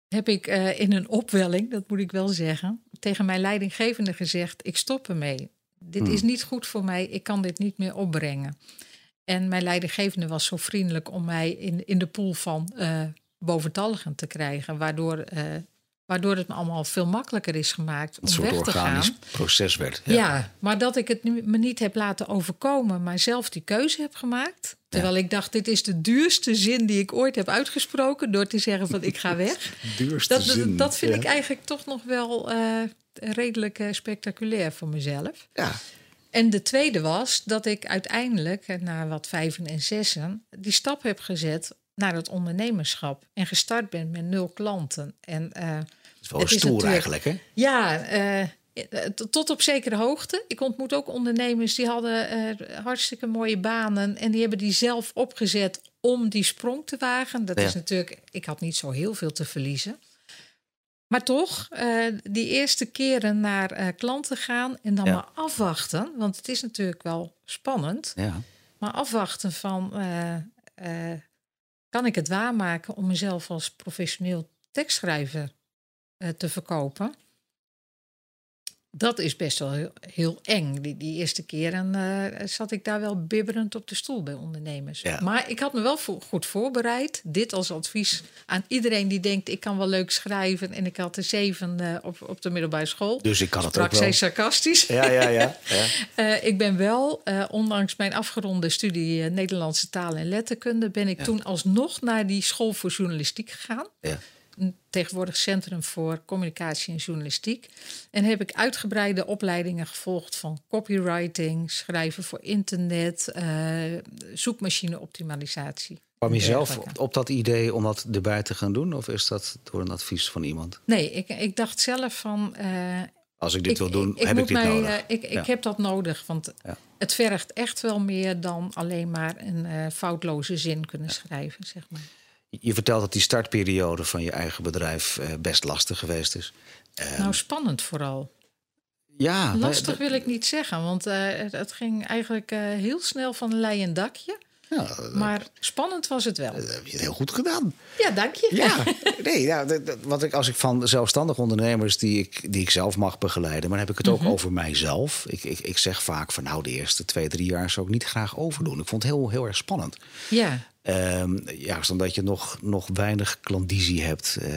heb ik uh, in een opwelling, dat moet ik wel zeggen, tegen mijn leidinggevende gezegd: ik stop ermee. Dit is hmm. niet goed voor mij, ik kan dit niet meer opbrengen. En mijn leidinggevende was zo vriendelijk om mij in, in de pool van uh, boventalligen te krijgen, waardoor uh, Waardoor het me allemaal veel makkelijker is gemaakt om weg te gaan. proces werd. Ja. ja. maar dat ik het me niet heb laten overkomen, maar zelf die keuze heb gemaakt. Terwijl ik dacht, dit is de duurste zin die ik ooit heb uitgesproken door te zeggen van ik ga [laughs] weg. duurste dat, zin. Dat vind ik eigenlijk toch nog wel uh, redelijk uh, spectaculair voor mezelf. Ja. En de tweede was dat ik uiteindelijk, eh, na wat vijven en zessen, die stap heb gezet naar het ondernemerschap. En gestart ben met nul klanten. En, uh, dat is wel een stoer eigenlijk, hè? Ja, uh, tot op zekere hoogte. Ik ontmoet ook ondernemers die hadden uh, hartstikke mooie banen. En die hebben die zelf opgezet om die sprong te wagen. Dat is natuurlijk, ik had niet zo heel veel te verliezen. Maar toch, uh, die eerste keren naar klanten gaan en dan maar afwachten. Want het is natuurlijk wel spannend. Ja. Maar afwachten van kan ik het waarmaken om mezelf als professioneel tekstschrijver uh, te verkopen? Dat is best wel heel, eng. Die, die eerste keren uh, zat ik daar wel bibberend op de stoel bij ondernemers. Ja. Maar ik had me wel goed voorbereid. Dit als advies aan iedereen die denkt... ik kan wel leuk schrijven en ik had de zeven uh, op, op de middelbare school. Dus ik kan het ook wel. sarcastisch. Ja, ja, ja. ja. uh, [laughs] ik ben wel, ondanks mijn afgeronde studie Nederlandse taal en letterkunde... ben ik ja. toen alsnog naar die school voor journalistiek gegaan. Ja tegenwoordig Centrum voor Communicatie en Journalistiek. En heb ik uitgebreide opleidingen gevolgd van copywriting, schrijven voor internet, uh, zoekmachine-optimalisatie. Kwam je zelf op, op, dat idee om dat erbij te gaan doen? Of is dat door een advies van iemand? Nee, ik, ik dacht zelf van... Uh, Als ik dit wil doen, ik, heb ik dit mij, nodig. Uh, ik, ja. ik heb dat nodig, want ja. het vergt echt wel meer dan alleen maar een foutloze zin kunnen schrijven, zeg maar. Je vertelt dat die startperiode van je eigen bedrijf uh, best lastig geweest is. Uh, nou, spannend vooral. Ja. Lastig wil ik niet zeggen, want uh, het ging eigenlijk heel snel van een leien dakje. Ja, maar spannend was het wel. Dat heb je heel goed gedaan. Ja, dank je. Ja, [laughs] nee, wat ik, als ik van zelfstandig ondernemers die ik, die ik zelf mag begeleiden, maar dan heb ik het ook mm -hmm. over mijzelf. Ik, ik, ik zeg vaak van nou, de eerste twee, drie jaar zou ik niet graag overdoen. Ik vond het heel, heel erg spannend. Ja. Um, juist omdat je nog, nog weinig klandizie hebt. Uh,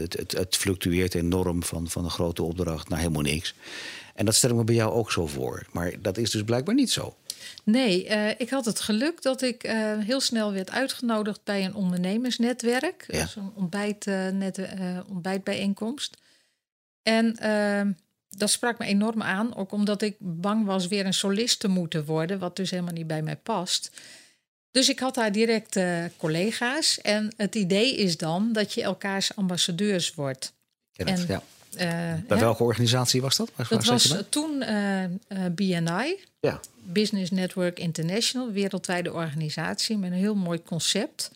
het, het, het, fluctueert enorm van, van een grote opdracht naar helemaal niks. En dat stel ik me bij jou ook zo voor. Maar dat is dus blijkbaar niet zo. Nee, uh, ik had het geluk dat ik uh, heel snel werd uitgenodigd bij een ondernemersnetwerk. Ja. Zo'n ontbijt, net, ontbijtbijeenkomst. En ehm, dat sprak me enorm aan. Ook omdat ik bang was weer een solist te moeten worden. Wat dus helemaal niet bij mij past. Dus ik had daar direct uh, collega's. En het idee is dan dat je elkaars ambassadeurs wordt. en, ja. Uh, Bij welke organisatie was dat? Waar dat was toen uh, BNI, ja. Business Network International, wereldwijde organisatie met een heel mooi concept.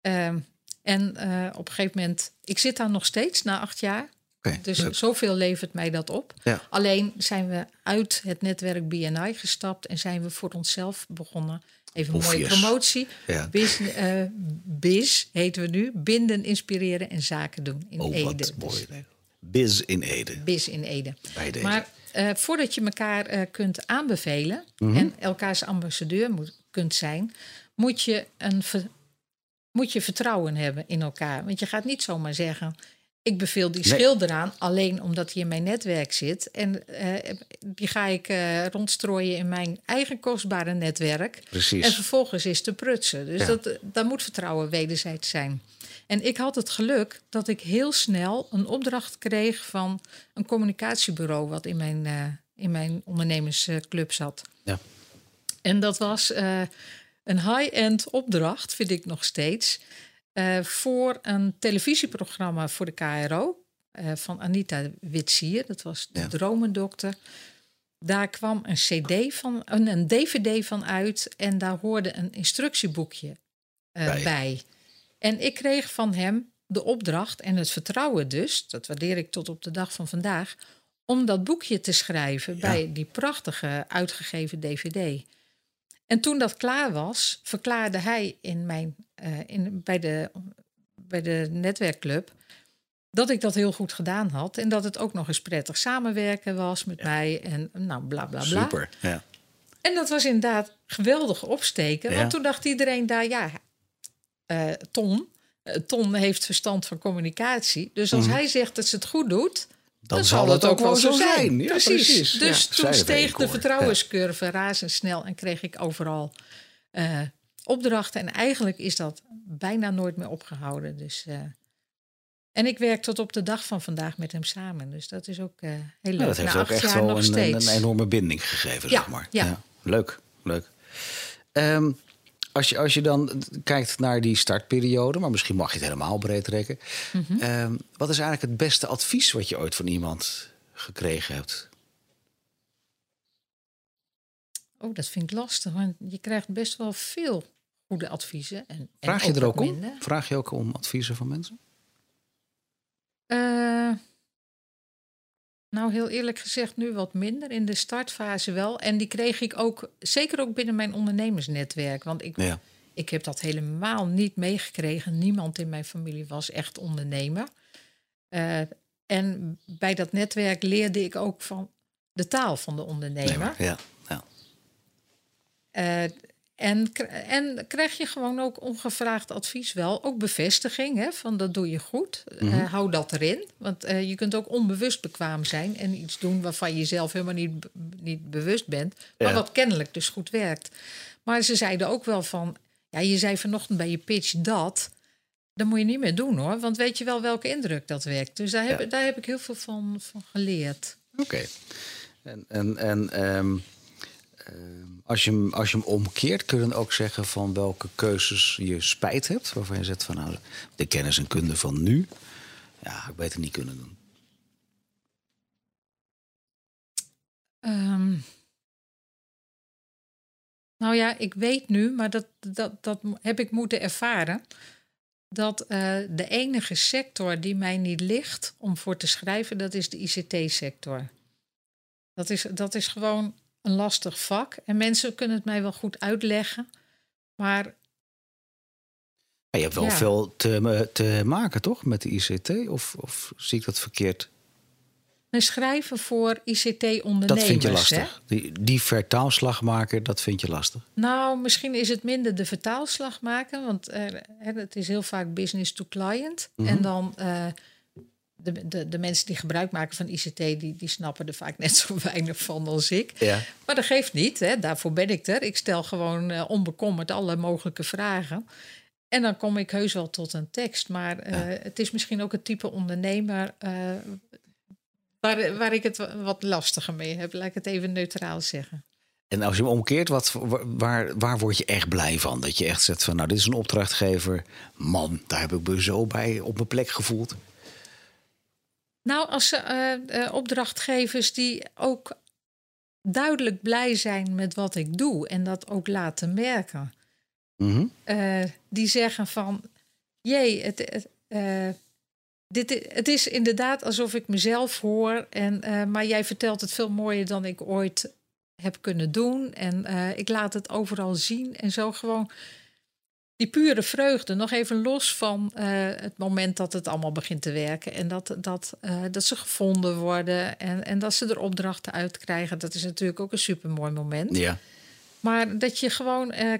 Ehm, en op een gegeven moment, ik zit daar nog steeds na acht jaar. Okay, dus leuk. zoveel levert mij dat op. Ja. Alleen zijn we uit het netwerk BNI gestapt en zijn we voor onszelf begonnen Even een mooie promotie. Ja. Biz, uh, Biz heten we nu. Binden, inspireren en zaken doen in oh, Ede. Wat dus mooi. Biz in Ede. Biz in Ede. Bij deze. Maar uh, voordat je elkaar uh, kunt aanbevelen mm -hmm. en elkaars ambassadeur moet, kunt zijn, moet je, een moet je vertrouwen hebben in elkaar. Want je gaat niet zomaar zeggen: ik beveel die schilder aan alleen omdat hij in mijn netwerk zit. En uh, die ga ik uh, rondstrooien in mijn eigen kostbare netwerk. Precies. En vervolgens is te prutsen. Dus dat, dat moet vertrouwen wederzijds zijn. En ik had het geluk dat ik heel snel een opdracht kreeg van een communicatiebureau wat in mijn, uh, in mijn ondernemersclub zat. Ja. En dat was een high-end opdracht, vind ik nog steeds. Uh, voor een televisieprogramma voor de KRO uh, eh, van Anita Witsier. Dat was de ja. Dromendokter. Daar kwam een CD van, een, een, DVD van uit en daar hoorde een instructieboekje uh, bij. bij. En ik kreeg van hem de opdracht en het vertrouwen dus, dat waardeer ik tot op de dag van vandaag, om dat boekje te schrijven ja. bij die prachtige uitgegeven DVD. En toen dat klaar was, verklaarde hij in mijn, uh, in, bij, de, bij de netwerkclub dat ik dat heel goed gedaan had. En dat het ook nog eens prettig samenwerken was met mij. En nou, bla bla bla. Super, ja. En dat was inderdaad geweldig opsteken. Want toen dacht iedereen daar, ja, uh, Ton, uh, Ton heeft verstand van communicatie. Dus als mm. hij zegt dat ze het goed doet, dan, zal het ook wel zo zijn. Ja, precies. Dus toen steeg de vertrouwenscurve ja. razendsnel en kreeg ik overal uh, opdrachten. En eigenlijk is dat bijna nooit meer opgehouden. Dus, uh, en ik werk tot op de dag van vandaag met hem samen. Dus dat is ook uh, heel leuk. dat heeft ook echt wel een, een, enorme binding gegeven, zeg maar. Ja. Leuk, leuk. Um, als je, als je dan kijkt naar die startperiode, maar misschien mag je het helemaal breed trekken. Mm -hmm. wat is eigenlijk het beste advies wat je ooit van iemand gekregen hebt? Oh, dat vind ik lastig, want je krijgt best wel veel goede adviezen. En, Vraag je er ook om? Vraag je ook om adviezen van mensen? Uh, nou, heel eerlijk gezegd, nu wat minder. In de startfase wel. En die kreeg ik ook, zeker ook binnen mijn ondernemersnetwerk. Want ik, ja. ik heb dat helemaal niet meegekregen. Niemand in mijn familie was echt ondernemer. Uh, en bij dat netwerk leerde ik ook van de taal van de ondernemer. ja, ja. Uh, en, en krijg je gewoon ook ongevraagd advies wel. Ook bevestiging hè, van dat doe je goed. Mm -hmm. uh, hou dat erin. Want uh, je kunt ook onbewust bekwaam zijn en iets doen waarvan je zelf helemaal niet, niet bewust bent. Maar ja. wat kennelijk dus goed werkt. Maar ze zeiden ook wel van. Ja, je zei vanochtend bij je pitch dat. Dat moet je niet meer doen hoor. Want weet je wel welke indruk dat werkt. Dus daar heb, ja. daar heb ik heel veel van, van geleerd. Oké. Okay. En, en, en um Ehm, als, je hem, als je hem omkeert, kun je dan ook zeggen van welke keuzes je spijt hebt. Waarvan je zegt van nou, de kennis en kunde van nu, ja, ik beter niet kunnen doen. Um, nou ja, ik weet nu, maar dat, dat, dat heb ik moeten ervaren. Dat uh, de enige sector die mij niet ligt om voor te schrijven, dat is de ICT-sector. Dat is, dat is gewoon een lastig vak. En mensen kunnen het mij wel goed uitleggen. Maar. je hebt wel ja. veel te, te, maken, toch? Met de ICT? Of, of zie ik dat verkeerd? Nee, schrijven voor ICT-ondernemers. Dat vind je hè? lastig. Die, die vertaalslag maken, dat vind je lastig. Nou, misschien is het minder de vertaalslag maken, want eh, het is heel vaak business to client. Mhm. En dan eh, de, de, de mensen die gebruik maken van ICT, die, die snappen er vaak net zo [laughs] weinig van als ik. Ja. Maar dat geeft niet, hè, daarvoor ben ik er. Ik stel gewoon eh, onbekommerd alle mogelijke vragen. En dan kom ik heus wel tot een tekst. Maar eh, het is misschien ook het type ondernemer eh, waar, waar ik het wa- wat lastiger mee heb. Laat ik het even neutraal zeggen. En als je hem omkeert, wat, waar, waar word je echt blij van? Dat je echt zegt van, nou, dit is een opdrachtgever. Man, daar heb ik me zo bij op mijn plek gevoeld. Nou, als eh, eh, opdrachtgevers die ook duidelijk blij zijn met wat ik doe en dat ook laten merken. Mhm. Eh, die zeggen van, jee, het, dit, het is inderdaad alsof ik mezelf hoor, en, maar jij vertelt het veel mooier dan ik ooit heb kunnen doen. En ik laat het overal zien en zo gewoon die pure vreugde, nog even los van eh, het moment dat het allemaal begint te werken. En dat, dat, eh, dat ze gevonden worden en, en dat ze er opdrachten uit krijgen. Dat is natuurlijk ook een supermooi moment. Ja. Maar dat je gewoon eh,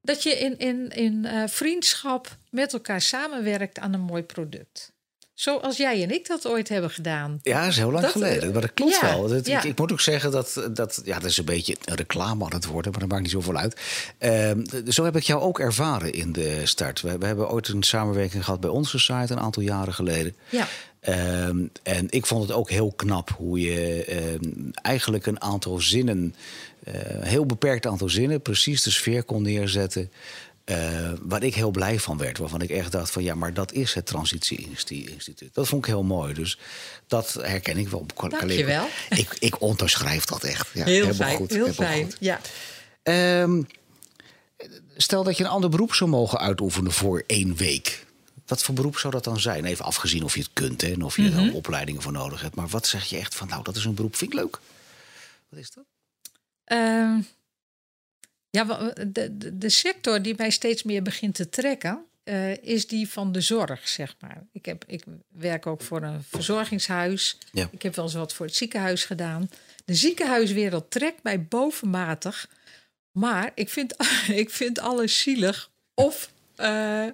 dat je in, in, in vriendschap met elkaar samenwerkt aan een mooi product. Zoals jij en ik dat ooit hebben gedaan. Ja, dat is heel lang Dat- geleden. Maar dat klopt ja, wel. Dat, ja. ik, ik moet ook zeggen dat, dat... Ja, dat is een beetje een reclame aan het worden, maar dat maakt niet zoveel uit. Ehm, zo heb ik jou ook ervaren in de start. We, we hebben ooit een samenwerking gehad bij onze site een aantal jaren geleden. Ja, Ehm, en ik vond het ook heel knap hoe je ehm, eigenlijk een aantal zinnen, eh, heel beperkt aantal zinnen, precies de sfeer kon neerzetten. Eh, waar ik heel blij van werd. Waarvan ik echt dacht van ja, maar dat is het Transitie-instituut. Dat vond ik heel mooi. Dus dat herken ik wel. Dankjewel. Ik, ik onderschrijf dat echt. Ja, heel fijn. goed, heel fijn. goed. Ja. Ehm, stel dat je een ander beroep zou mogen uitoefenen voor één week. Wat voor beroep zou dat dan zijn? Even afgezien of je het kunt hè, en of je Mhm. er opleidingen voor nodig hebt. Maar wat zeg je echt van, nou, dat is een beroep, vind ik leuk. Wat is dat? Ehm, ja, de, de sector die mij steeds meer begint te trekken, eh, is die van de zorg, zeg maar. Ik, heb, ik werk ook voor een verzorgingshuis. Ja. Ik heb wel eens wat voor het ziekenhuis gedaan. De ziekenhuiswereld trekt mij bovenmatig. Maar ik vind, [laughs] ik vind alles zielig of, eh,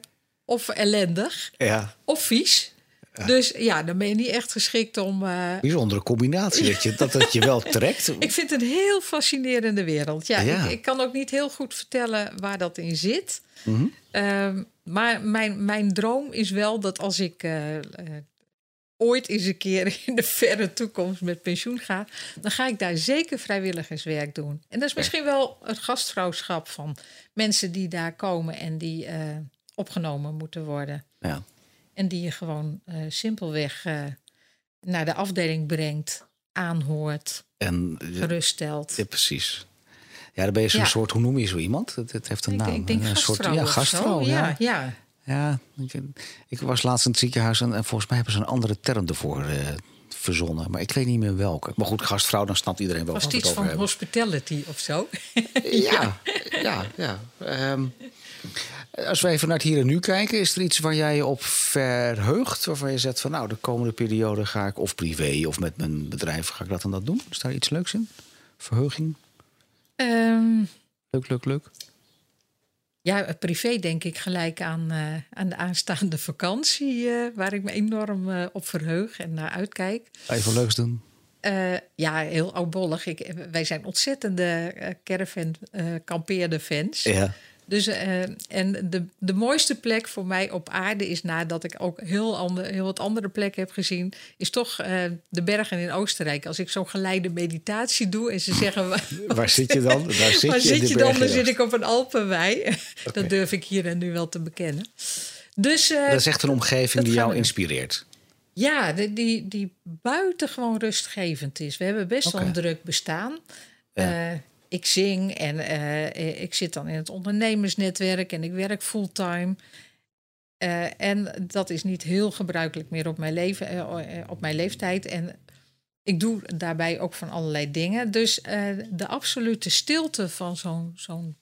of ellendig Ja. of vies. Dus ja, dan ben je niet echt geschikt om... eh, Bijzondere combinatie, dat, je, [laughs] dat het je wel trekt. ik vind het een heel fascinerende wereld. Ja, Ja. Ik, ik kan ook niet heel goed vertellen waar dat in zit. Mhm. Ehm, maar mijn, mijn droom is wel dat als ik eh, eh, ooit eens een keer [laughs] in de verre toekomst met pensioen ga, dan ga ik daar zeker vrijwilligerswerk doen. En dat is misschien wel het gastvrouwschap van mensen die daar komen en die opgenomen moeten worden. Ja. En die je gewoon eh, simpelweg eh, naar de afdeling brengt, aanhoort, En, eh, geruststelt. ja, precies. Ja, dan ben je zo'n Ja. soort, hoe noem je zo iemand? Het, het heeft een Ik, naam. ik denk een soort, ja, gastvrouw. Ja, ja. ja. Ik was laatst in het ziekenhuis en, en volgens mij hebben ze een andere term ervoor eh, verzonnen. Maar ik weet niet meer welke. Maar goed, gastvrouw, dan snapt iedereen wel Was wat het we iets het van over hospitality of zo? hebben. [laughs] Ja, ja, ja. Ehm, als we even naar het hier en nu kijken, is er iets waar jij je op verheugt? Waarvan je zegt van nou, de komende periode ga ik of privé of met mijn bedrijf ga ik dat en dat doen? Is daar iets leuks in? Verheuging? Ehm, Leuk, leuk, leuk. ja, privé denk ik gelijk aan, eh, aan de aanstaande vakantie... eh, waar ik me enorm eh, op verheug en naar uitkijk. Even leuks doen. Ja, heel oudbollig. Ik, wij zijn ontzettende eh, caravan eh kampeerde fans. Ja. Dus, eh, en de, de mooiste plek voor mij op aarde is nadat ik ook heel, ander, heel wat andere plekken heb gezien, is toch eh, de bergen in Oostenrijk. Als ik zo'n geleide meditatie doe en ze [laughs] zeggen. waar zit je dan? Waar zit [laughs] waar je zit je dan? Dan zit ik op een Alpenwei. [laughs] Dat durf ik hier en nu wel te bekennen. Dus eh, Dat is echt een omgeving die jou we inspireert. ja, die, die, die buitengewoon rustgevend is. We hebben best wel een druk bestaan. Ja. Ik zing en eh, ik zit dan in het ondernemersnetwerk en ik werk fulltime. Eh, en dat is niet heel gebruikelijk meer op mijn, leven, eh, eh, op mijn leeftijd. En ik doe daarbij ook van allerlei dingen. Dus eh, de absolute stilte van zo'n zo'n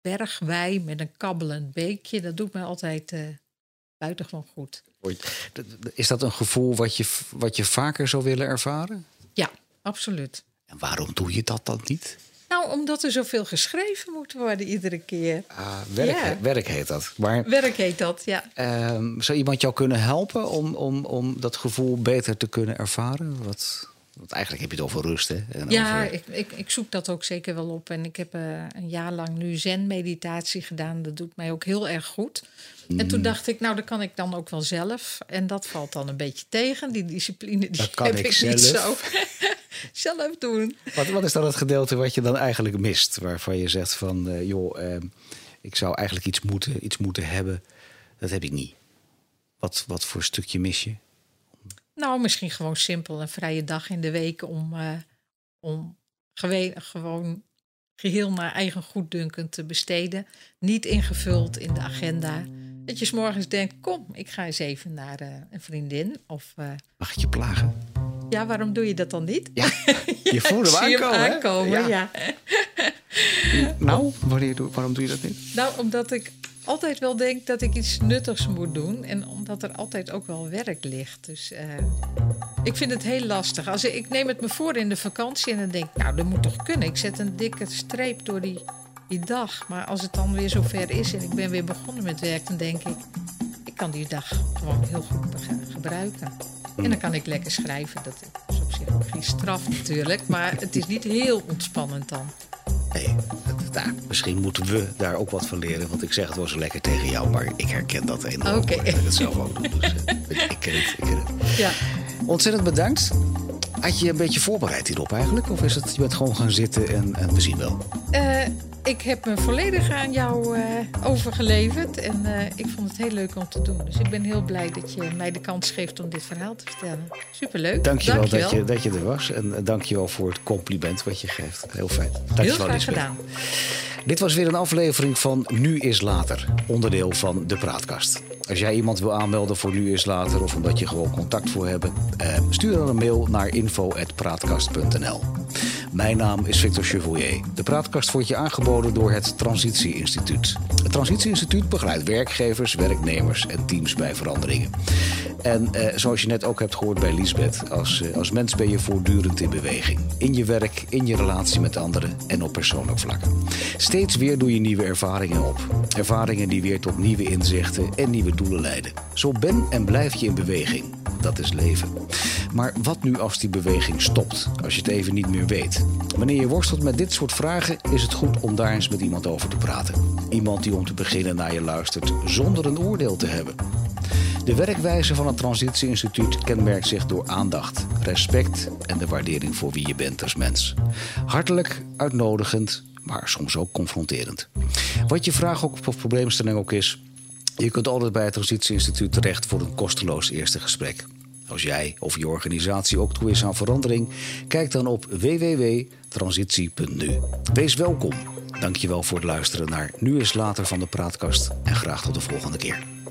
bergwei met een kabbelend beekje, dat doet mij altijd eh, buitengewoon goed. Is dat een gevoel wat je, wat je vaker zou willen ervaren? Ja, absoluut. En waarom doe je dat dan niet? Nou, omdat er zoveel geschreven moet worden iedere keer. Ah, werk, Ja. werk heet dat. Maar Werk heet dat, ja. ehm, zou iemand jou kunnen helpen om, om, om dat gevoel beter te kunnen ervaren? Wat, want eigenlijk heb je het over rust, hè? En Ja, over- ik, ik, ik zoek dat ook zeker wel op. En ik heb eh, een jaar lang nu zen-meditatie gedaan. Dat doet mij ook heel erg goed. En Mm. toen dacht ik, nou, dat kan ik dan ook wel zelf. En dat valt dan een beetje tegen. Die discipline die Dat kan heb ik ik, niet zo. zelf. [laughs] zelf doen. Wat, wat is dan het gedeelte wat je dan eigenlijk mist? Waarvan je zegt van, eh, joh, ehm, ik zou eigenlijk iets moeten, iets moeten hebben. Dat heb ik niet. Wat, wat voor stukje mis je? Nou, misschien gewoon simpel een vrije dag in de week om, eh, om gewoon geheel naar eigen goeddunken te besteden. Niet ingevuld in de agenda. Dat je 's morgens denkt, kom, ik ga eens even naar eh, een vriendin. Of eh, Mag ik je plagen? ja, waarom doe je dat dan niet? Ja, [laughs] je voelde hem ik zie aankomen, aankomen, Ja. ja. [laughs] Nou, wanneer, doe- waarom doe je dat niet? Nou, omdat ik altijd wel denk dat ik iets nuttigs moet doen. En omdat er altijd ook wel werk ligt. Dus eh, ik vind het heel lastig. Als ik, neem het me voor in de vakantie en dan denk ik, nou, dat moet toch kunnen. Ik zet een dikke streep door die, die dag. Maar als het dan weer zover is en ik ben weer begonnen met werk, dan denk ik, ik kan die dag gewoon heel goed gebruiken. En dan kan ik lekker schrijven. Dat is op zich geen straf natuurlijk. Maar het is niet heel ontspannend dan. Nee, dat- nou, misschien moeten we daar ook wat van leren. Want ik zeg het wel zo lekker tegen jou, maar ik herken dat enorm. Oké. Dat ik het zelf ook doe. Dus, eh, ik, ik ken het, ik ken het. Ja. Ontzettend bedankt. Had je een beetje voorbereid hierop eigenlijk? Of is het, je bent gewoon gaan zitten en, en we zien wel? Eh, ik heb me volledig aan jou eh, overgeleverd. En eh, ik vond het heel leuk om te doen. Dus ik ben heel blij dat je mij de kans geeft om dit verhaal te vertellen. Superleuk. Dankjewel, Dat, je, dat je er was. En eh, dankjewel voor het compliment wat je geeft. Heel fijn. Dankjewel, Heel graag Lisbeth. gedaan. Dit was weer een aflevering van Nu is Later, onderdeel van de Praatkast. Als jij iemand wil aanmelden voor Nu is Later of omdat je gewoon contact voor hebben, eh, stuur dan een mail naar info.praatkast.nl. Mijn naam is Victor Chevoyer. De Praatkast wordt je aangeboden door het Transitie Instituut. Het Transitie Instituut begeleidt werkgevers, werknemers en teams bij veranderingen. En eh, zoals je net ook hebt gehoord bij Liesbeth, als, eh, als mens ben je voortdurend in beweging. In je werk, in je relatie met anderen en op persoonlijk vlak. Steeds weer doe je nieuwe ervaringen op. Ervaringen die weer tot nieuwe inzichten en nieuwe doelen leiden. Zo ben en blijf je in beweging. Dat is leven. Maar wat nu als die beweging stopt? Als je het even niet meer weet? Wanneer je worstelt met dit soort vragen, is het goed om daar eens met iemand over te praten. Iemand die om te beginnen naar je luistert zonder een oordeel te hebben. De werkwijze van het Transitie Instituut kenmerkt zich door aandacht, respect en de waardering voor wie je bent als mens. Hartelijk, uitnodigend, maar soms ook confronterend. Wat je vraag ook of probleemstelling ook is, je kunt altijd bij het Transitie Instituut terecht voor een kosteloos eerste gesprek. Als jij of je organisatie ook toe is aan verandering, kijk dan op www.transitie.nu. Wees welkom. Dankjewel voor het luisteren naar Nu is Later van de Praatkast en graag tot de volgende keer.